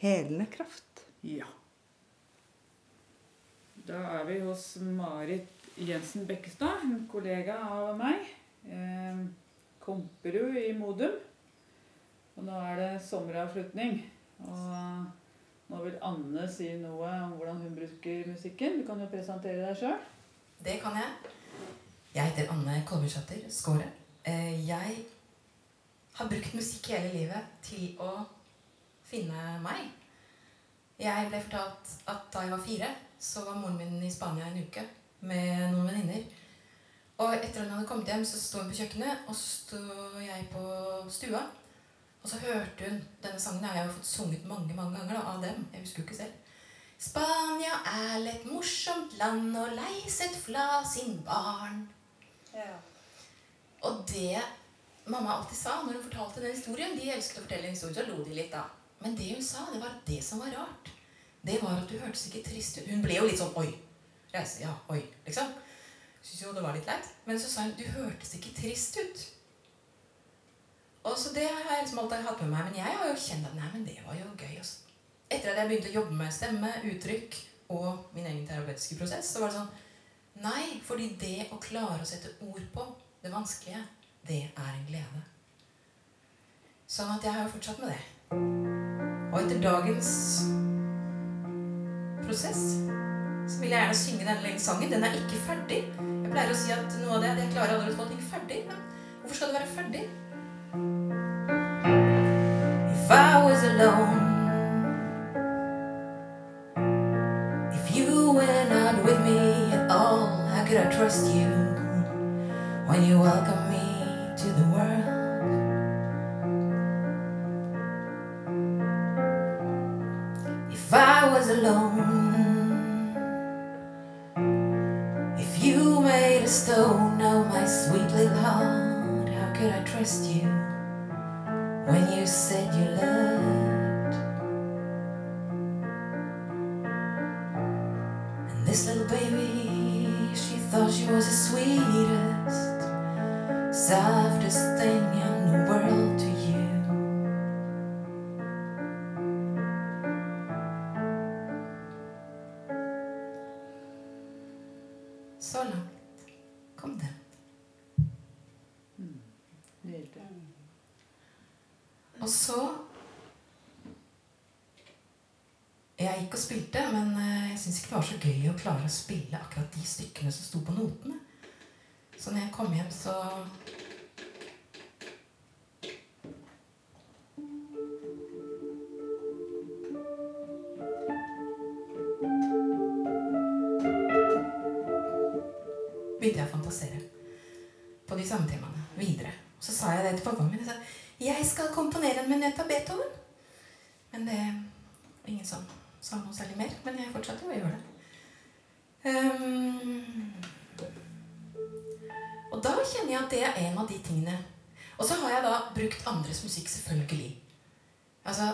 helende kraft. Ja. Da er vi hos Marit Jensen Bekkestad, en kollega av meg. Eh, Komperud i Modum. Og nå er det sommeravslutning. Og nå vil Anne si noe om hvordan hun bruker musikken. Du kan jo presentere deg sjøl. Det kan jeg. Jeg heter Anne Kolbyschatter Skåre. Jeg har brukt musikk hele livet til å finne meg. Jeg ble fortalt at da jeg var fire, så var moren min i Spania en uke med noen venninner. Og etter at hun hadde kommet hjem, så sto hun på kjøkkenet, og så sto jeg på stua. Og så hørte hun denne sangen. Jeg har jo fått sunget mange mange ganger da, av dem. Jeg husker jo ikke selv. Spania er et morsomt land, og leiset fra sin barn. Ja. Og det mamma alltid sa når hun fortalte den historien De elsket å fortelle en historie, så lo de litt, da. Men det hun sa, det var det som var rart, det var at du hørtes ikke trist ut. Hun ble jo litt sånn Oi. Reise, ja, oi, liksom. Syns jo det var litt leit. Men så sa hun du hørtes ikke trist ut. Og så det har jeg liksom alltid hatt med meg. Men jeg har jo kjent at nei, men det var jo gøy. Også. Etter at jeg begynte å jobbe med stemme, uttrykk og min egen terapeutiske prosess, så var det sånn Nei, fordi det å klare å sette ord på det vanskelige, det er en glede. Sånn at jeg har jo fortsatt med det. Og etter dagens prosess så vil jeg gjerne synge denne sangen. Den er ikke ferdig. Jeg pleier å si at noe av det jeg klarer aldri å få ting ferdig. Men hvorfor skal det være ferdig? If I was alone If you were not with me at all How could I trust you When you welcome me to the world was alone. If you made a stone of my sweet little heart How could I trust you When you said you loved? And this little baby She thought she was the sweetest Softest thing Og så Jeg gikk og spilte, men eh, jeg syntes ikke det var så gøy å klare å spille akkurat de stykkene som sto på notene. Så når jeg kom hjem, så kjenner jeg at det er en av de tingene Og så har jeg da brukt andres musikk, selvfølgelig. Altså,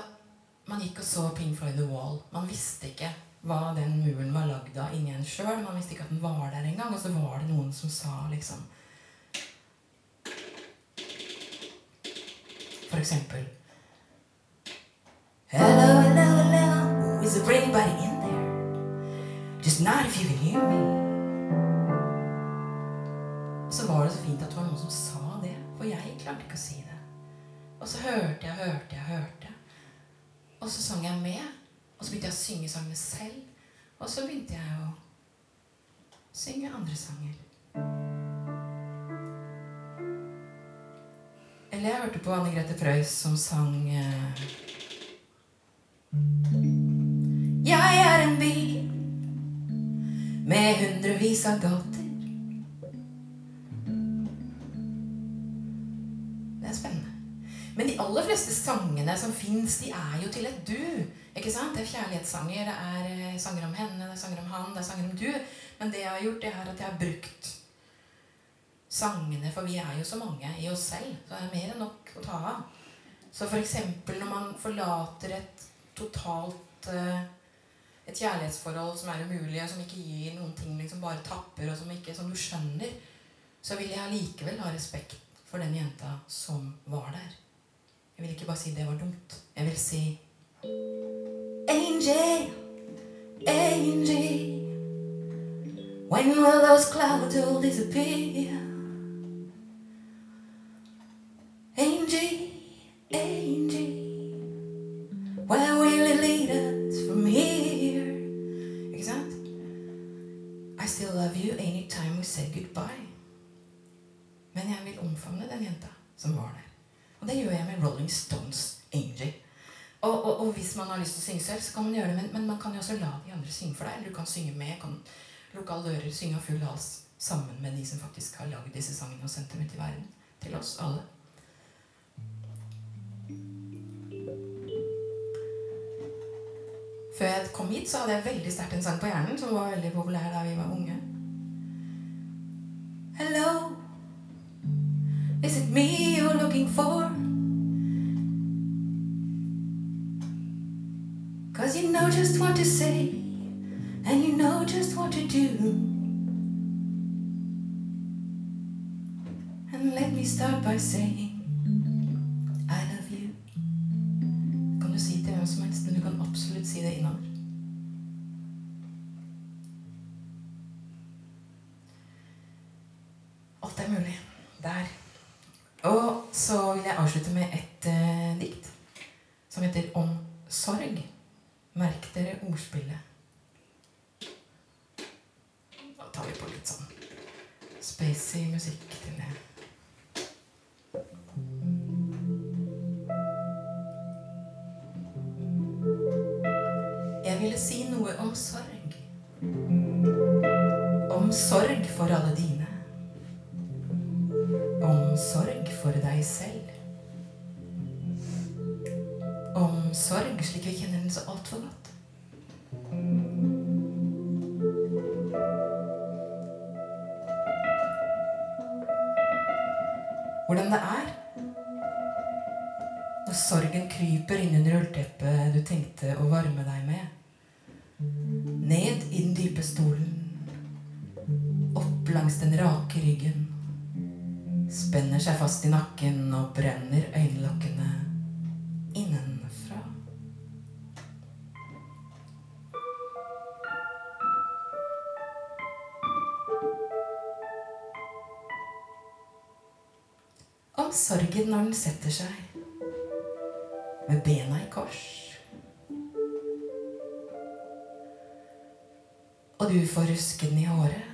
Man gikk og så Pink Floyd The Wall. Man visste ikke hva den muren var lagd av inni en sjøl. Man visste ikke at den var der engang. Og så var det noen som sa liksom For eksempel Hello, hello, hello. Is there anybody in there? Just not if you can hear me. Var det så fint at det var noen som sa det, for jeg klarte ikke å si det. Og så hørte jeg, hørte jeg, hørte. Og så sang jeg med. Og så begynte jeg å synge sangene selv. Og så begynte jeg å synge andre sanger. Eller jeg hørte på Anne Grete Preus som sang eh, Jeg er en bil med hundrevis av gater. Fleste sangene som fins, de er jo til et du. Ikke sant? Det er kjærlighetssanger, det er eh, sanger om henne, det er sanger om han, det er sanger om du. Men det jeg har gjort, det er at jeg har brukt sangene, for vi er jo så mange i oss selv, så det er mer enn nok å ta av. Så eksempel når man forlater et totalt eh, et kjærlighetsforhold som er umulig, og som ikke gir noen ting, liksom bare tapper, og som ikke som du skjønner, så vil jeg allikevel ha respekt for den jenta som var der. Jeg vil ikke bare si det var dumt. Jeg vil si Angel, Angel, when will those clouds all disappear? Angel, Angel, Og, hvis man har lyst til å synge selv, så kan man gjøre det, men, men man kan jo også la de andre synge for deg. Eller du kan synge med, kan lukke alle dører, synge av full hals sammen med de som faktisk har laget disse sangene og sendt dem ut i verden. Til oss alle. Før jeg kom hit, så hadde jeg veldig sterkt en sang på hjernen som var veldig populær da vi var unge. Hello, is it me you're looking for? Just what to say, and you know just what to do. And let me start by saying Hvordan det er når sorgen kryper inn under ullteppet du tenkte å varme deg med. Ned i den dype stolen. Opp langs den rake ryggen. Spenner seg fast i nakken og brenner øyelokkene når den setter seg med bena i kors. Og du får ruske den i håret.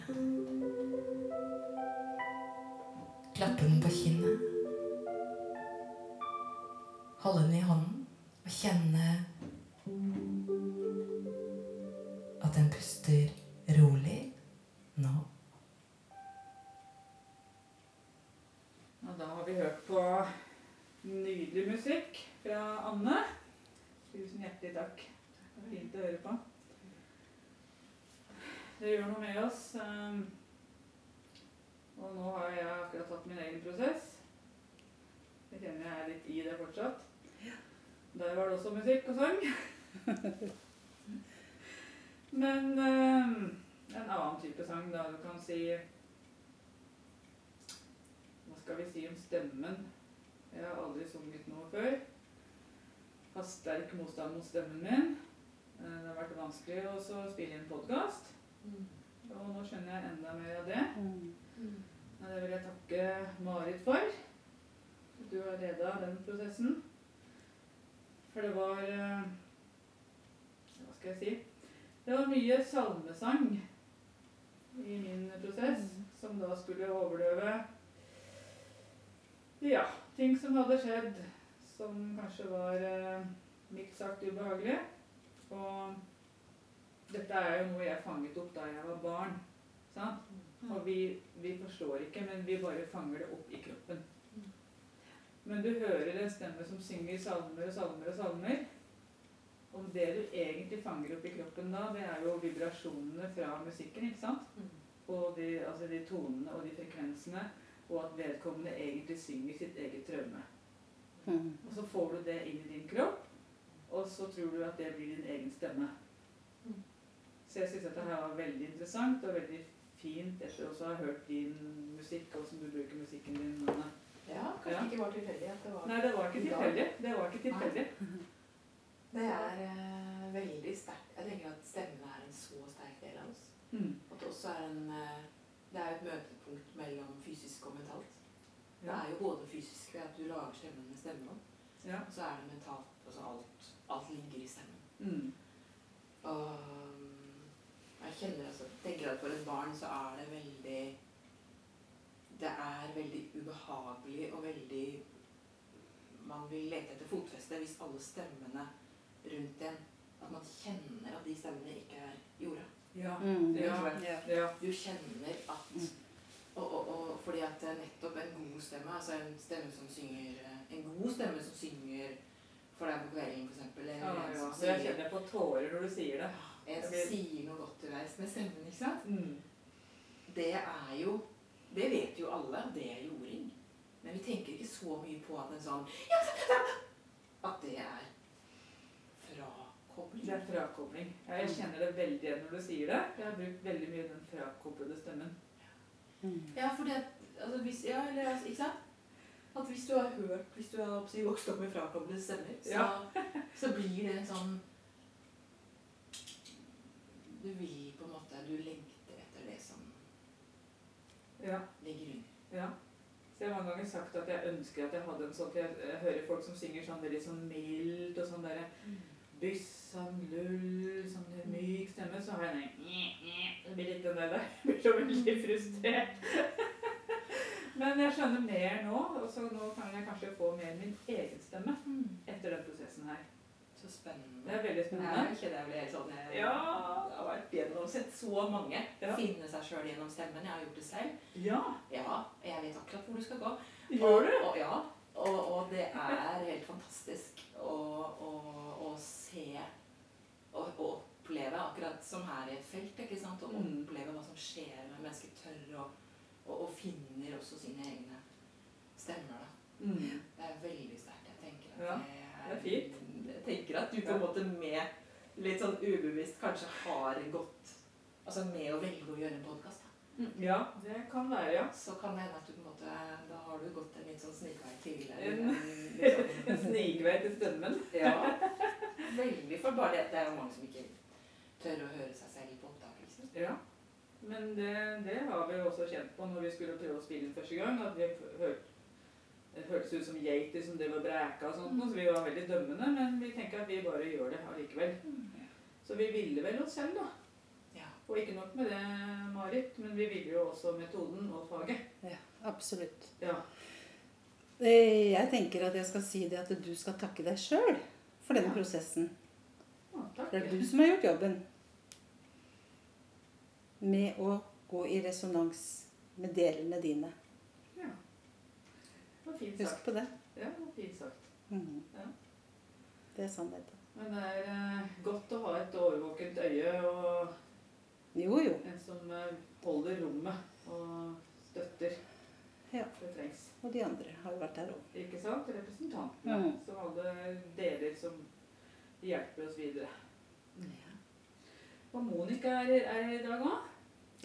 Klappe den på kinnet. Holde den i hånden og kjenne Det gjør noe med oss. ehm, Og nå har jeg akkurat tatt min egen prosess. Jeg kjenner jeg er litt i det fortsatt. Der var det også musikk og sang. Men ehm, en annen type sang, da. Du kan si Hva skal vi si om stemmen? Jeg har aldri sunget noe før. Har sterk motstand mot stemmen min. Eh, Det har vært vanskelig å spille inn podkast. Og nå skjønner jeg enda mer av det. Og det vil jeg takke Marit for. at Du har leda den prosessen. For det var, Hva skal jeg si Det var mye salmesang i min prosess, som da skulle overdøve ja, ting som hadde skjedd, som kanskje var eh, mildt sagt ubehagelig. Og dette er jo noe jeg fanget opp da jeg var barn. Sant? Og vi, vi forstår ikke, men vi bare fanger det opp i kroppen. Men du hører en stemme som synger salmer og salmer og salmer. Og det du egentlig fanger opp i kroppen da, det er jo vibrasjonene fra musikken. ikke sant? Og de, altså de tonene og de frekvensene. Og at vedkommende egentlig synger sitt eget traume. Mm. Og så får du det inn i din kropp, og så tror du at det blir din egen stemme. Så jeg syns dette her var veldig interessant og veldig fint etter også å ha hørt din musikk, og hvordan du bruker musikken din. Ja, kanskje Ja. ikke var tilfeldig at det var Nei, det var ikke tilfeldig. Det var ikke tilfeldig. Det er uh, veldig sterkt. Jeg tenker at stemmen er en så sterk del av oss. Mm. At det også er en uh, Det er et møtepunkt mellom fysisk og mentalt. Det er jo både fysisk ved at du lager stemmen med stemmen, Ja. og så er det mentalt. Altså alt, alt ligger i stemmen. Mm. Og jeg kjenner altså, tenker at for et barn så er det veldig Det er veldig ubehagelig og veldig Man vil lete etter fotfeste hvis alle stemmene rundt en At man kjenner at de stemmene ikke er jorda. Ja. Mm. Ja. Ja. ja. Du kjenner at Mm. og, og, og fordi at nettopp en god stemme, altså en stemme som synger eh, En god stemme som synger for deg på kvelden. Eller Ja, ja. jeg kjenner på tårer når du sier det. En som sier noe godt underveis med stemmen, ikke sant? Mm. Det er jo Det vet jo alle, det er jording. Men vi tenker ikke så mye på at en sånn At det er frakobling. Det er frakobling. Ja, jeg kjenner det veldig igjen når du sier det. Jeg har brukt veldig mye den frakoblede stemmen. Mm. Ja, for det altså hvis, ja, eller, altså, Ikke sant? At hvis du har hørt Hvis du har vokst opp med frakoblede stemmer, så, Ja. så blir det en sånn Du vil på en måte Du lengter etter det som Ja. ligger under. Ja. Så jeg har mange ganger sagt at jeg ønsker at jeg hadde en sånn for Jeg, hører folk som synger sånn veldig sånn mildt og sånn derre byssam, lull, sånn myk stemme, så har jeg den Det blir litt den der der. Jeg blir så veldig frustrert. Men jeg skjønner mer nå, og så nå kan jeg kanskje få mer min egen stemme etter den prosessen her. Så spennende. Det er veldig Jeg spennende. kjenner jeg blir helt sånn Jeg, Ja. jeg har vært gjennom sett så mange Ja. finne seg sjøl gjennom stemmen. Jeg har gjort det selv. Ja, Ja, jeg vet akkurat hvor du skal gå. gjør du? Og, og, ja, og, og det er helt fantastisk å, å, å se og, oppleve, akkurat som her i et felt, ikke sant? Å Mm. oppleve hva som skjer når mennesker tør og, og, og finner også sine egne stemmer. Da. Mm. Det er veldig sterkt. Jeg tenker at Ja, det, det er fint. Tenker at du på en måte med litt sånn ubevisst kanskje har gått Altså med å velge å gjøre en podkast, Ja, det kan være, ja. så kan det hende at du på en måte Da har du gått en litt sånn snikvei til. En- sånn- En snikvei til stemmen. Ja. Veldig for bare det. Det er jo mange som ikke tør å høre seg selv på oppdagelsen. liksom. Ja. Men det, det har vi jo også kjent på når vi skulle prøve å spille den første gang. At vi hørte det føltes ut som geiter som drev og bræka og sånt, så vi var veldig dømmende. Men vi tenker at vi bare gjør det allikevel. Så vi ville vel oss selv, da. Ja. Og ikke nok med det, Marit, men vi ville jo også metoden og faget. Ja, absolutt. Ja. Eh, Jeg tenker at jeg skal si det at du skal takke deg sjøl for denne Ja. prosessen. Ja, det er du som har gjort jobben med å gå i resonans med delene dine. Ja. Det var fint Husk sagt. på det. Ja, fint sagt. Mhm. Ja. Det er sannheten. Men det er eh, godt å ha et årvåkent øye og Jo, jo. en som eh, holder rommet og støtter. Ja. Det trengs. Og de andre har jo vært der òg. Ikke sant? Representantene Mm. som alle deler som hjelper oss videre. Og Monica er, er her i dag òg.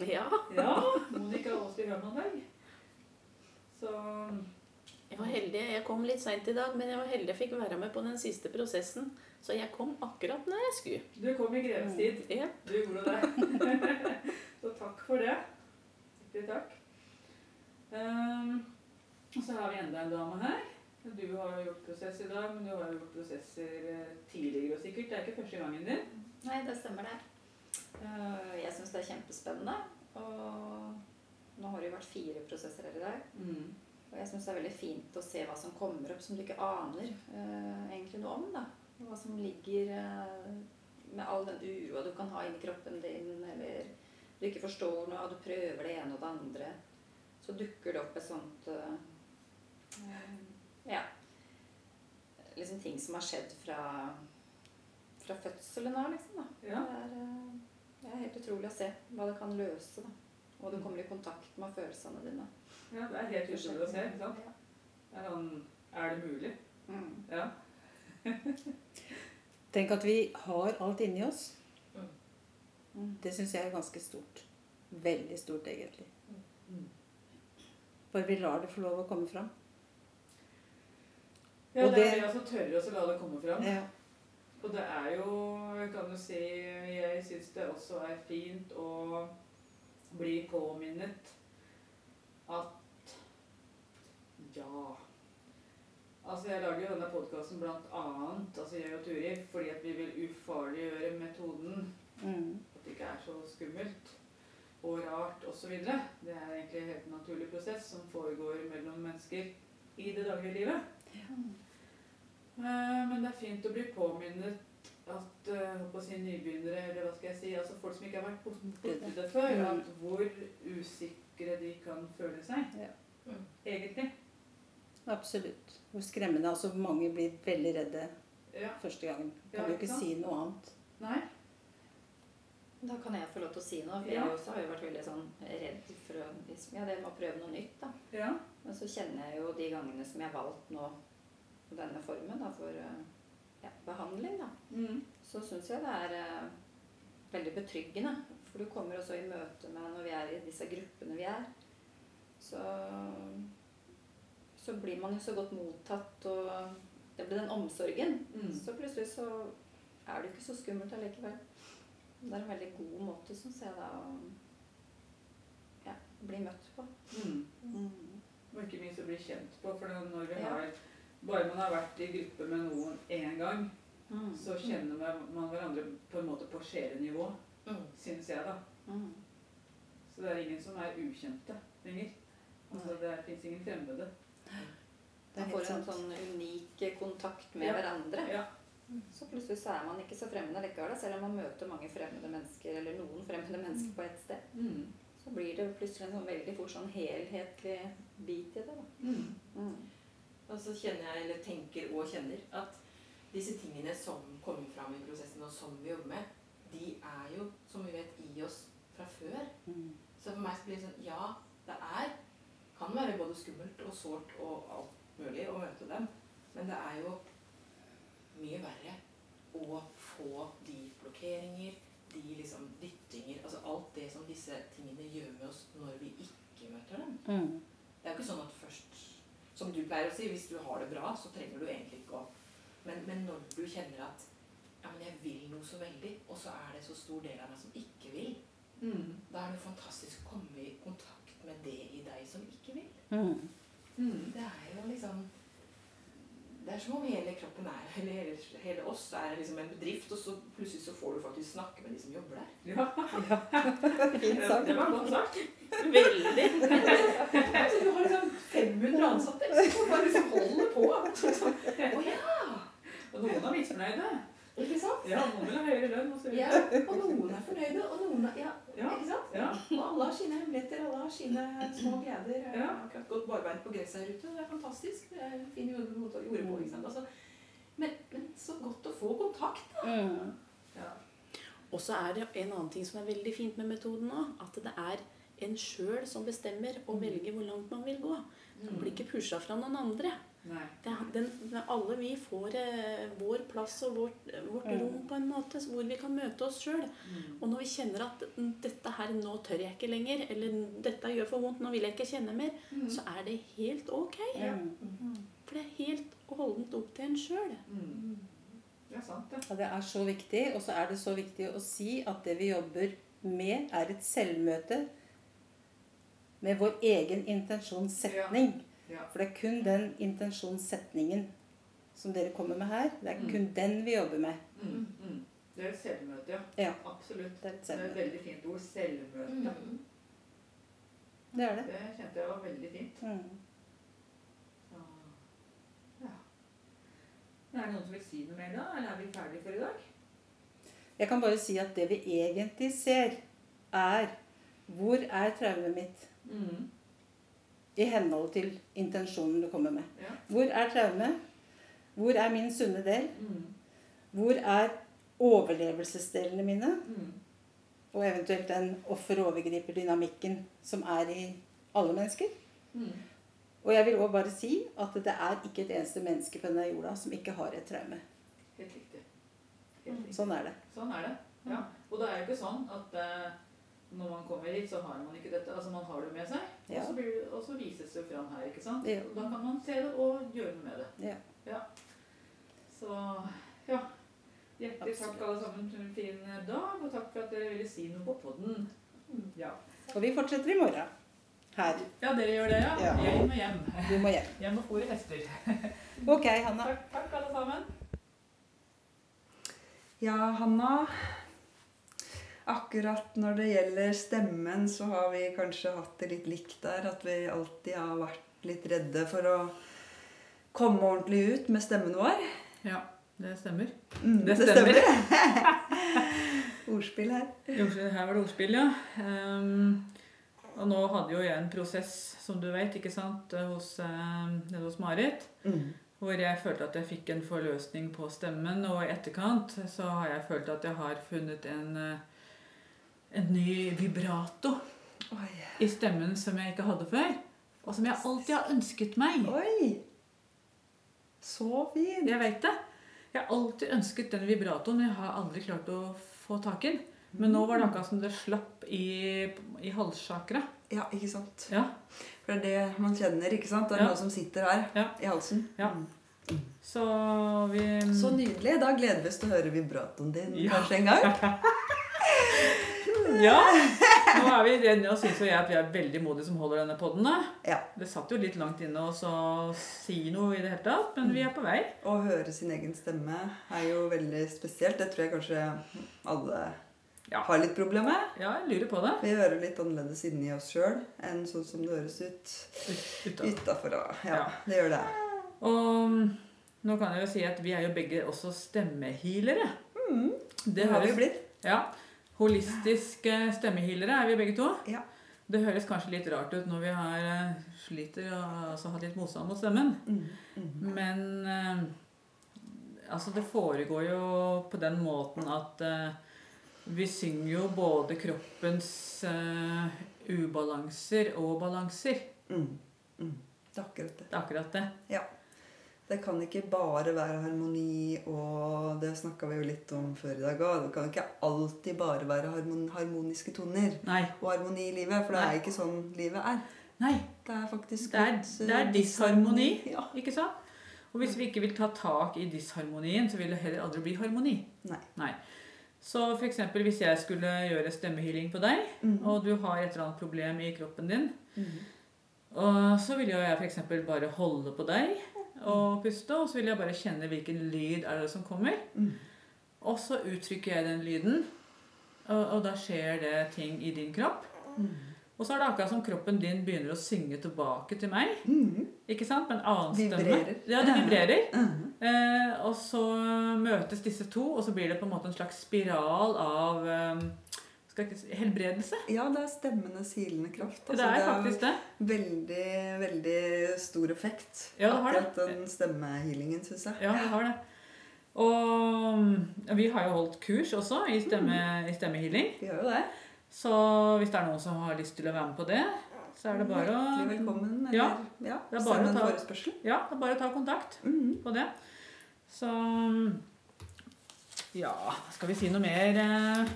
Ja, Ja, Monica Aasby Rømmenberg. Så jeg var heldig. Jeg kom litt seint i dag, men jeg var heldig jeg fikk være med på den siste prosessen. Så jeg kom akkurat når jeg skulle. du kom i grevens tid. Ja. Du gjorde det. så takk for det. Riktig takk. Um, og så har vi enda en dame her. Du har jo gjort prosess i dag, men du har jo gjort prosesser eh, tidligere og sikkert. Det er ikke første gangen din. Nei, det stemmer det. Uh, Jeg syns det er kjempespennende. Og nå har det jo vært fire prosesser her i dag. Mm. Og jeg syns det er veldig fint å se hva som kommer opp som du ikke aner eh, egentlig noe om. da. Hva som ligger eh, med all den uroa du kan ha inni kroppen din, eller du ikke forstår noe, og du prøver det ene og det andre. Så dukker det opp et sånt eh, Ja. Liksom ting som har skjedd fra, fra fødselen av, liksom. da. Ja. Det, er, eh, det er helt utrolig å se hva det kan løse. da. Og du kommer i kontakt med følelsene dine. Ja, det er helt utrolig å se. ikke sant? Det er sånn Er det mulig? Mm. Ja. Tenk at vi har alt inni oss. Mm. Det syns jeg er ganske stort. Veldig stort, egentlig. Mm. Bare vi lar det få lov å komme fram. Ja, Og det er det- det å tørre å la det komme fram. Ja. Og det er jo, kan du si, jeg syns det også er fint å bli påminnet at ja Altså, jeg lager jo denne podkasten blant annet, altså jeg og Turi, fordi at vi vil ufarliggjøre metoden. Mm. At det ikke er så skummelt og rart osv. Det er egentlig en helt naturlig prosess som foregår mellom mennesker i det daglige livet. Ja. Men det er fint å bli påminnet at håper på å si nybegynnere, eller hva skal jeg si, altså folk som ikke har vært bort- borti det før, Mm. at hvor usikre de kan føle seg. Ja. Egentlig. Absolutt. Hvor skremmende. Altså, mange blir veldig redde Ja. første gangen. Ja, Kan jo ikke ikke sant? si noe annet. Nei. Da kan jeg få lov til å si noe. For Ja. jeg også har jo vært veldig sånn redd for å liksom, Ja, det med å prøve noe nytt, da. Ja. Men så kjenner jeg jo de gangene som jeg har valgt nå denne formen da, for eh, ja, behandling, da. Mm. Så syns jeg det er eh, veldig betryggende. For du kommer også i møte med når vi er i disse gruppene vi er. Så, så blir man jo så godt mottatt, og det blir den omsorgen. Mm. Så plutselig så er det ikke så skummelt allikevel. Det er en veldig god måte, syns jeg, da, å ja, bli møtt på. Mm. Mm. Og ikke minst å bli kjent på. For når vi Ja. har Bare man har vært i gruppe med noen én gang, så kjenner man man hverandre på en måte på sjelenivå, Mm. syns jeg, da. Mm. Så det er ingen som er ukjente lenger. Altså, det fins ingen fremmede. Det Man får en sånn unik kontakt med Ja. hverandre. Ja. Så plutselig så er man ikke så fremmede likevel, selv om man møter mange fremmede mennesker, eller noen fremmede mennesker på ett sted. Mm. Så blir det plutselig en sånn veldig fort sånn helhetlig bit i det. da. Mm. Mm. Og så kjenner jeg, eller tenker og kjenner, at disse tingene som kommer fram i prosessen, og som vi jobber med, de er jo, som vi vet, i oss fra før. Mm. Så for meg så blir det sånn Ja, kan være både skummelt og sårt og alt mulig å møte dem, men det er jo mye verre å få de blokkeringer, de liksom dyttinger Altså alt det som disse tingene gjør med oss når vi ikke møter dem. Mm. Det er jo ikke sånn at først Som du pleier å si, hvis du har det bra, så trenger du egentlig ikke å men, men når du kjenner at ja, men jeg vil noe så veldig, og så er det så stor del av meg som ikke vil, Mm. da er det fantastisk å komme i kontakt med det i deg som ikke vil. Mm. Mm. Det er jo liksom Det er som om hele kroppen er, eller hele, hele oss er liksom en bedrift, og så plutselig så får du faktisk snakke med de som jobber der. Ja, Fint sagt. det var godt sagt. Veldig. Så du har liksom 500 ansatte som bare liksom holder på. Å Å ja! Og noen er misfornøyde. Ikke sant? Ja, noen vil ha høyere lønn og så Ja, og noen er fornøyde, og noen er Ja, Ja. ikke sant? Ja. Og alle har sine hemmeligheter, alle har sine små gleder. Jeg har akkurat gått barbeint på gresset her ute. Det er fantastisk. Det er en fin jorde på, ikke sant? Altså, men, men så godt å få kontakt. Mm. Ja. Og så er det en annen ting som er veldig fint med metoden òg. At det er en sjøl som bestemmer og velger hvor langt man vil gå. Man blir ikke pusha fra noen andre. Det den, alle vi får eh, vår plass og vårt, vårt Mm. rom på en måte, hvor vi kan møte oss sjøl. Mm. Og når vi kjenner at mm, dette her, nå tør jeg ikke lenger, eller dette gjør for vondt, nå vil jeg ikke kjenne mer, så er det helt ok. Mm. For det er helt og holdent opp til en sjøl. Mm. Det er sant, det. Ja, det er så viktig. Og så er det så viktig å si at det vi jobber med, er et selvmøte med vår egen intensjonssetning. Ja. For det er kun den intensjonssetningen som dere kommer med her, det er Mm. kun den vi jobber med. Mm, mm. Det er et selvmøte, ja. Ja. Absolutt. Det er et Det er et veldig fint ord. Selvmøte. Mm. Det er det. Det kjente jeg var veldig fint. Mm. Ja. Er det noen som vil si noe mer da, eller er vi ferdige for i dag? Jeg kan bare si at det vi egentlig ser, er hvor er traumet mitt Mm. I henhold til intensjonen du kommer med. Ja. Hvor er traume? Hvor er min sunne del? Mm. Hvor er overlevelsesdelene mine? Mm. Og eventuelt den offer-overgriper-dynamikken som er i alle mennesker. Mm. Og jeg vil også bare si at det er ikke et eneste menneske på denne jorda som ikke har et traume. Helt riktig. Helt riktig. Sånn er det. Sånn er det. Ja. Og det er jo ikke sånn at eh, når man kommer hit, så har man ikke dette. Altså man har det med seg, Ja. og, så blir og så vises det fram her. ikke sant? Ja. Da kan man se det og gjøre noe med det. Ja. Så ja. Hjertelig takk alle sammen for en fin dag, og takk for at dere ville si noe på podden. Ja. Og vi fortsetter i morgen. Her. ja, dere gjør det, ja? Ja. Jeg må hjem. Du må hjem. Hjem og fôre hester. Ok, Hanna. Takk, takk alle sammen. Ja, Hanna. Akkurat når det gjelder stemmen, så har vi kanskje hatt det litt likt der. At vi alltid har vært litt redde for å komme ordentlig ut med stemmen vår. Ja, det stemmer. Mm, Det stemmer. Ordspill her. Her var det ordspill, ja. Um, og nå hadde jo jeg en prosess, som du vet, ikke sant, hos, ehm, nede hos Marit. Mm. Hvor jeg følte at jeg fikk en forløsning på stemmen. Og i etterkant så har jeg følt at jeg har funnet en, eh, en ny vibrato Oi. i stemmen som jeg ikke hadde før. Og som jeg alltid har ønsket meg. Oi. Så fin. Jeg veit det. Jeg har alltid ønsket den vibratoen. Jeg har aldri klart å få tak i den. Men nå var det akkurat som det slapp i, i halssjakra. Ja, ikke sant. Ja. For det er det man kjenner, ikke sant? Det er Ja. noe som sitter her Ja. i halsen. Ja. Mm. Så vi Så nydelig. Da gleder vi oss til å høre vibratoen din kanskje en gang. Ja! Nå er vi Nå syns jo jeg at vi er veldig modige som holder denne podden. Ja. Det satt jo litt langt inne å så si noe i det hele tatt, men vi er på vei. Å høre sin egen stemme er jo veldig spesielt. Det tror jeg kanskje alle Ja. har litt problemer med. Ja, jeg lurer på det. Vi hører litt annerledes inni oss sjøl enn sånn som det høres ut Ut- utafor. Ja, Ja. det gjør det. Og nå kan jeg jo si at vi er jo begge også stemmehealere. Det har vi blitt. Ja. Holistiske stemmehealere er vi begge to. Ja. Det høres kanskje litt rart ut når vi har eh, sliter og altså, har litt motstand mot stemmen. Mm. Mm. Men eh, altså det foregår jo på den måten at eh, vi synger jo både kroppens eh, ubalanser og balanser. Mm. Mm. Det er akkurat det. Det er akkurat det. Det kan ikke bare være harmoni, og det snakka vi jo litt om før i dag òg. Det kan ikke alltid bare være harmoniske toner Nei. og harmoni i livet, for det Nei. er ikke sånn livet er. Nei. Det er faktisk Det er, eh, det er disharmoni. Ja. Ikke sant? Og hvis vi ikke vil ta tak i disharmonien, så vil det heller aldri bli harmoni. Nei. Så for eksempel hvis jeg skulle gjøre stemmehealing på deg, Mhm. og du har et eller annet problem i kroppen din, mm og så vil jo jeg eksempel bare holde på deg og puste, og så vil jeg bare kjenne hvilken lyd er det som kommer. Mm. Og så uttrykker jeg den lyden, og, og da skjer det ting i din kropp. Mm. Og så er det akkurat som kroppen din begynner å synge tilbake til meg. Mm. Ikke sant? Med en annen stemme. Vibrerer. Ja, det vibrerer. Mhm. Eh, og så møtes disse to, og så blir det på en måte en slags spiral av eh, helbredelse. Ja, det er stemmenes hilende kraft. det er Altså, faktisk det. Er veldig, veldig stor effekt. Ja, det har det. Akkurat den stemmehealingen, syns jeg. Ja, det har det. Og mm, vi har jo holdt kurs også i, stemme, i stemmehealing. Vi gjør jo det. Så hvis det er noen som har lyst til å være med på det, så er det bare å velkommen. Eller, Ja, ja, det er bare send en ta- forespørsel. Ja, det er bare å ta kontakt mm. på det. Så Ja, skal vi si noe mer eh,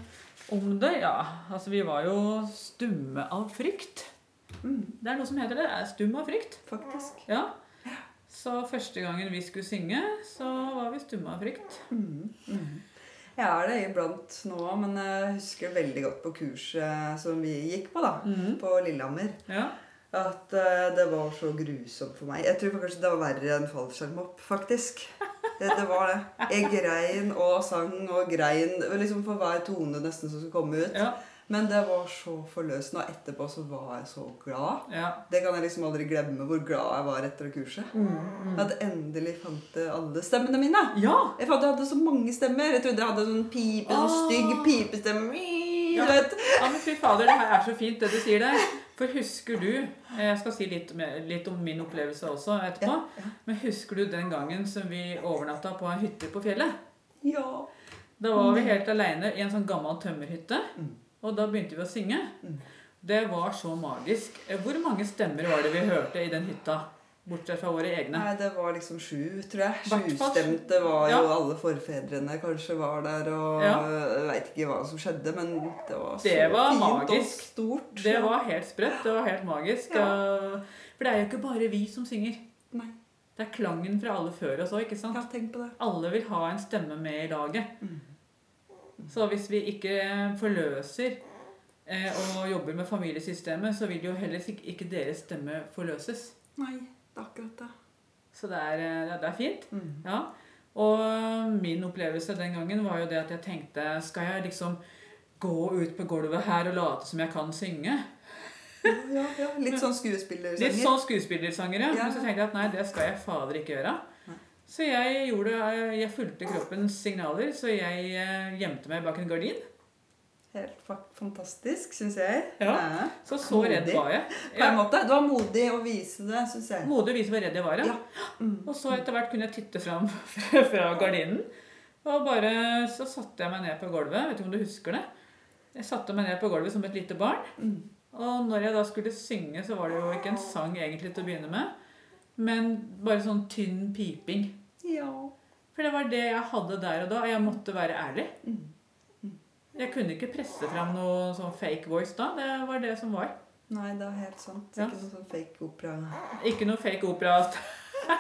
om det? Ja, altså vi var jo stumme av frykt. Mm. Det er noe som heter det. det er Stum av frykt. Faktisk. Ja. Så første gangen vi skulle synge, så var vi stumme av frykt. Mm. Mm. Jeg er det iblant nå, men jeg husker veldig godt på kurset som vi gikk på, da. Mhm. På Lillehammer. Ja. At uh, det var så grusomt for meg. Jeg tror kanskje det var verre enn fallskjermhopp, faktisk. Det, det var det. Jeg grein og sang og grein liksom for hver tone nesten som skulle komme ut. Ja. Men det var så forløsende, og etterpå så var jeg så glad. ja. Det kan jeg liksom aldri glemme, hvor glad jeg var etter kurset. Mm, Jeg hadde endelig fant jeg alle stemmene mine. Ja! Jeg fant jeg hadde så mange stemmer. Jeg trodde jeg hadde sånn pipe, sånn Ah. stygg pipestemme. Ja. Ja, men fy fader, det her er så fint, det du sier der. For husker du Jeg skal si litt, litt om min opplevelse også etterpå. Ja, ja. Men husker du den gangen som vi overnatta på en hytte på fjellet? Ja. Da var vi helt aleine i en sånn gammel tømmerhytte. Mm. Og da begynte vi å synge. Mm. Det var så magisk. Hvor mange stemmer var det vi hørte i den hytta? Bortsett fra våre egne. Nei, det var liksom sju, tror jeg. Sjustemte var jo Ja. alle forfedrene kanskje var der, og Ja. jeg veit ikke hva som skjedde, men det var så Det var fint og magisk. stort. Det var helt sprøtt. Det var helt magisk. Ja. For det er jo ikke bare vi som synger. Nei. Det er klangen fra alle før oss òg, ikke sant? Ja, tenk på det. Alle vil ha en stemme med i laget. Mm. Så hvis vi ikke forløser eh, og jobber med familiesystemet, så vil jo heller ikke deres stemme forløses. Nei, det er akkurat det. Så det er, eh, det er fint. Mm. Ja. Og min opplevelse den gangen var jo det at jeg tenkte Skal jeg liksom gå ut på gulvet her og late som jeg kan synge? Ja, ja, ja. Litt sånn skuespillersanger. Litt sånn skuespillersanger, ja. Ja. Men så tenkte jeg at nei, det skal jeg fader ikke gjøre. Så jeg gjorde Jeg fulgte kroppens signaler, så jeg eh, gjemte meg bak en gardin. Helt fantastisk, syns jeg. Ja. Så så redd var jeg. Måte. Du var modig å vise det, syns jeg. Modig vise hvor redd jeg var. Ja. Ja. Mm. Og så etter hvert kunne jeg titte fram fra gardinen. Og bare så satte jeg meg ned på gulvet. Vet ikke om du husker det? Jeg satte meg ned på gulvet som et lite barn. Mm. Og når jeg da skulle synge, så var det jo ikke en sang egentlig til å begynne med. Men bare sånn tynn piping. Ja. For det var det jeg hadde der og da. og Jeg måtte være ærlig. Mm. Jeg kunne ikke presse fram noe sånn fake voice da. Det var det som var. Nei, det er helt sant. Ikke noe sånn fake opera. Ikke noe fake opera.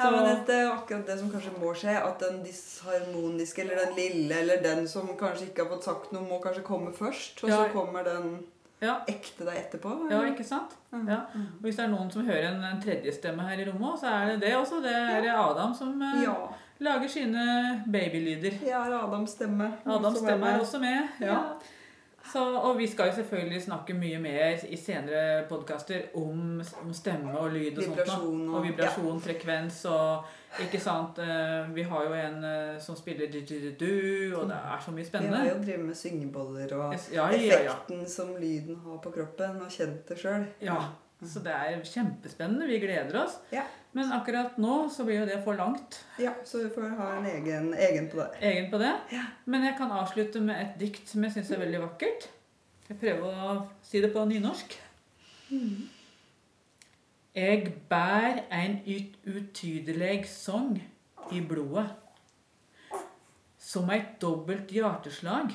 Ja, men det- det er akkurat det som kanskje må skje. At den disharmoniske, eller den lille, eller den som kanskje ikke har fått sagt noe, må kanskje komme først. Og Ja. så kommer den Ja. ekte deg etterpå. Ja, ikke sant? Mm. Ja. Og hvis det er noen som hører en, en tredje stemme her i rommet, så er det det også. Det er Adam som eh, Ja. Lager sine babylyder. Ja, og Adams stemme. Adams stemme er også med. Ja. Så, og vi skal jo selvfølgelig snakke mye mer i senere podkaster om, om stemme og lyd og sånt. da. Vibrasjon og- vibrasjon, frekvens og Ikke sant. eh, Vi har jo en eh, som spiller du-du-du, og det er så mye spennende. Vi har jo drevet med syngeboller og Ja, ja, ja. effekten som lyden har på kroppen, og kjent det sjøl. ja. Så det er kjempespennende. Vi gleder oss. Ja. Men akkurat nå så blir jo det for langt. Ja, så vi får ha en egen, egen på det. egen på det. Ja. Men jeg kan avslutte med et dikt som jeg syns er veldig vakkert. Jeg prøver å si det på nynorsk. Jeg bær en ut utydelig song i blodet. Som et dobbelt hjerteslag.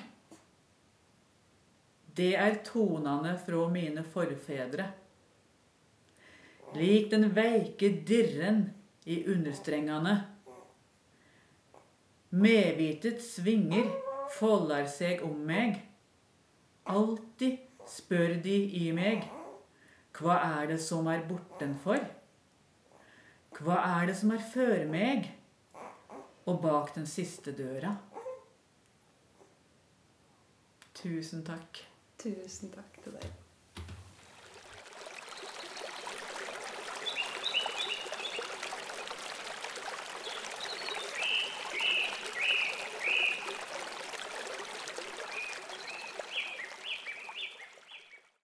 Det er tonene fra mine forfedre. Lik den veike dirren i understrengene. Medvitets vinger folder seg om meg. Alltid spør de i meg. Hva er det som er bortenfor? Hva er det som er før meg? Og bak den siste døra. Tusen takk. Tusen takk til deg.